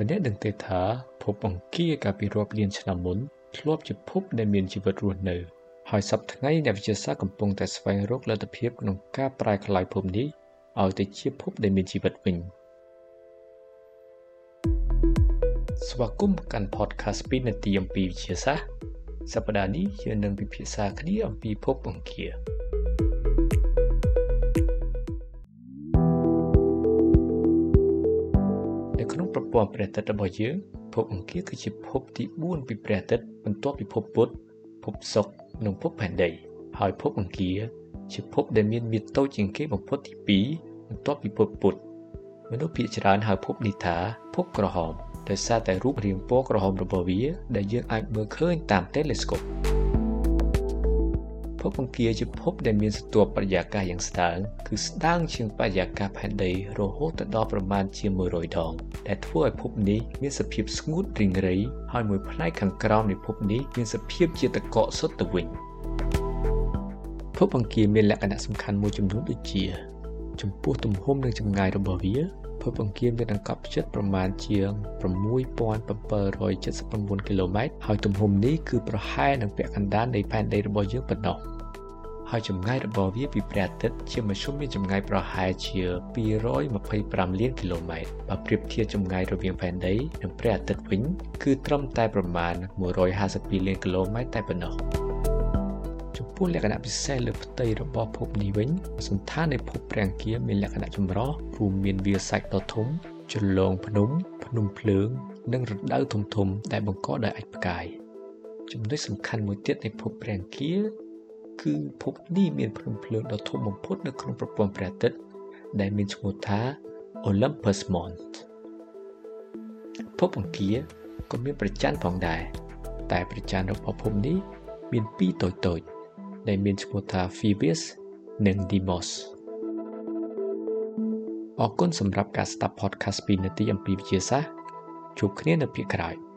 តើអ្នកដឹងទេថាភពអង្គារកាលពីរាប់លានឆ្នាំមុនធ្លាប់ជាភពដែលមានជីវិតរស់នៅហើយសប្តាហ៍ថ្ងៃអ្នកវិទ្យាសាស្ត្រកំពុងតែស្វែងរកលទ្ធភាពក្នុងការប្រែក្លាយភពនេះឲ្យទៅជាភពដែលមានជីវិតវិញស្វាគមន៍កាន់ podcast 2នាទីអំពីវិទ្យាសាស្ត្រសប្តាហ៍នេះយើងនឹងពិភាក្សាគ្នាអំពីភពអង្គារ នៅក្នុងប្រព័ន្ធព្រះអាទិត្យរបស់យើងភពអង្គារគឺជាភពទី4ពីព្រះអាទិត្យបន្ទាប់ពីភពពុទ្ធភពសុក្រនិងភពផែនដី ហើយភពអង្គារជាភពដែលមានមាត្រតូចជាងគេបំផុតទី2បន្ទាប់ពីភពពុទ្ធមនុស្សភាគច្រើនហៅភពនេះថាភពក្រហមដោយសារតែរូបរាងពណ៌ក្រហមរបស់វា ដែលយើងអាចមើលឃើញតាម telescope ភពអង្គារជាភពដែលមានសន្ទាប់បរិយាកាសយ៉ាងស្ដើងគឺស្ដើងជាងបរិយាកាសផែនដីរហូតដល់ប្រមាណជា100ដងដែលធ្វើឲ្យភពនេះមានសភាពស្ងួតរីងរៃហើយមួយផ្នែកខាងក្រោមនៃភពនេះមានសភាពជាទឹកកកសុទ្ធទៅវិញភពអង្គារមានលក្ខណៈសំខាន់មួយចំនួនដូចជាចំពោះទំហំនិងចម្ងាយរបស់វាភពអង្គារមានអង្កត់ផ្ចិតប្រមាណជាង6779គីឡូម៉ែត្រហើយទំហំនេះគឺប្រហែលនឹងពាក់កណ្ដាលនៃផែនដីរបស់យើងប៉ុណ្ណោះ ហើយចម្ងាយរបស់វាពីព្រះអាទិត្យជាមធ្យមមានចម្ងាយប្រហែលជា225លានគីឡូម៉ែត្របើប្រៀបធៀបចម្ងាយរវាងផែនដីនិងព្រះអាទិត្យវិញគឺត្រឹមតែប្រមាណ152លានគីឡូម៉ែត្រតែប៉ុណ្ណោះចំពោះលក្ខណៈពិសេសលើផ្ទៃរបស់ភពនេះវិញសន្តាននៃភពព្រះអង្គារមានលក្ខណៈចម្រុះរួមមានវាលសាច់ដ៏ធំជន្លងភ្នំភ្នំភ្លើង និងរណ្ដៅធំធំដែលបង្កដោយអាចផ្កាយចំណុចសំខាន់មួយទៀតនៃភពព្រះអង្គារ គឺភពនេះមានភ្នំភ្លើងដ៏ធំបំផុតនៅក្នុងប្រព័ន្ធព្រះអាទិត្យដែលមានឈ្មោះថា Olympus Mons ភពអង្គារក៏មានប្រច័នផងដែរតែប្រច័នរបស់ភពនេះមានពីរតូចតូចដែលមានឈ្មោះថា Phoebus និង Deimos អរគុណសម្រាប់ការស្ដាប់ podcast 2នាទីអំពីវិទ្យាសាស្ត្រជួបគ្នានៅភាគក្រោយ។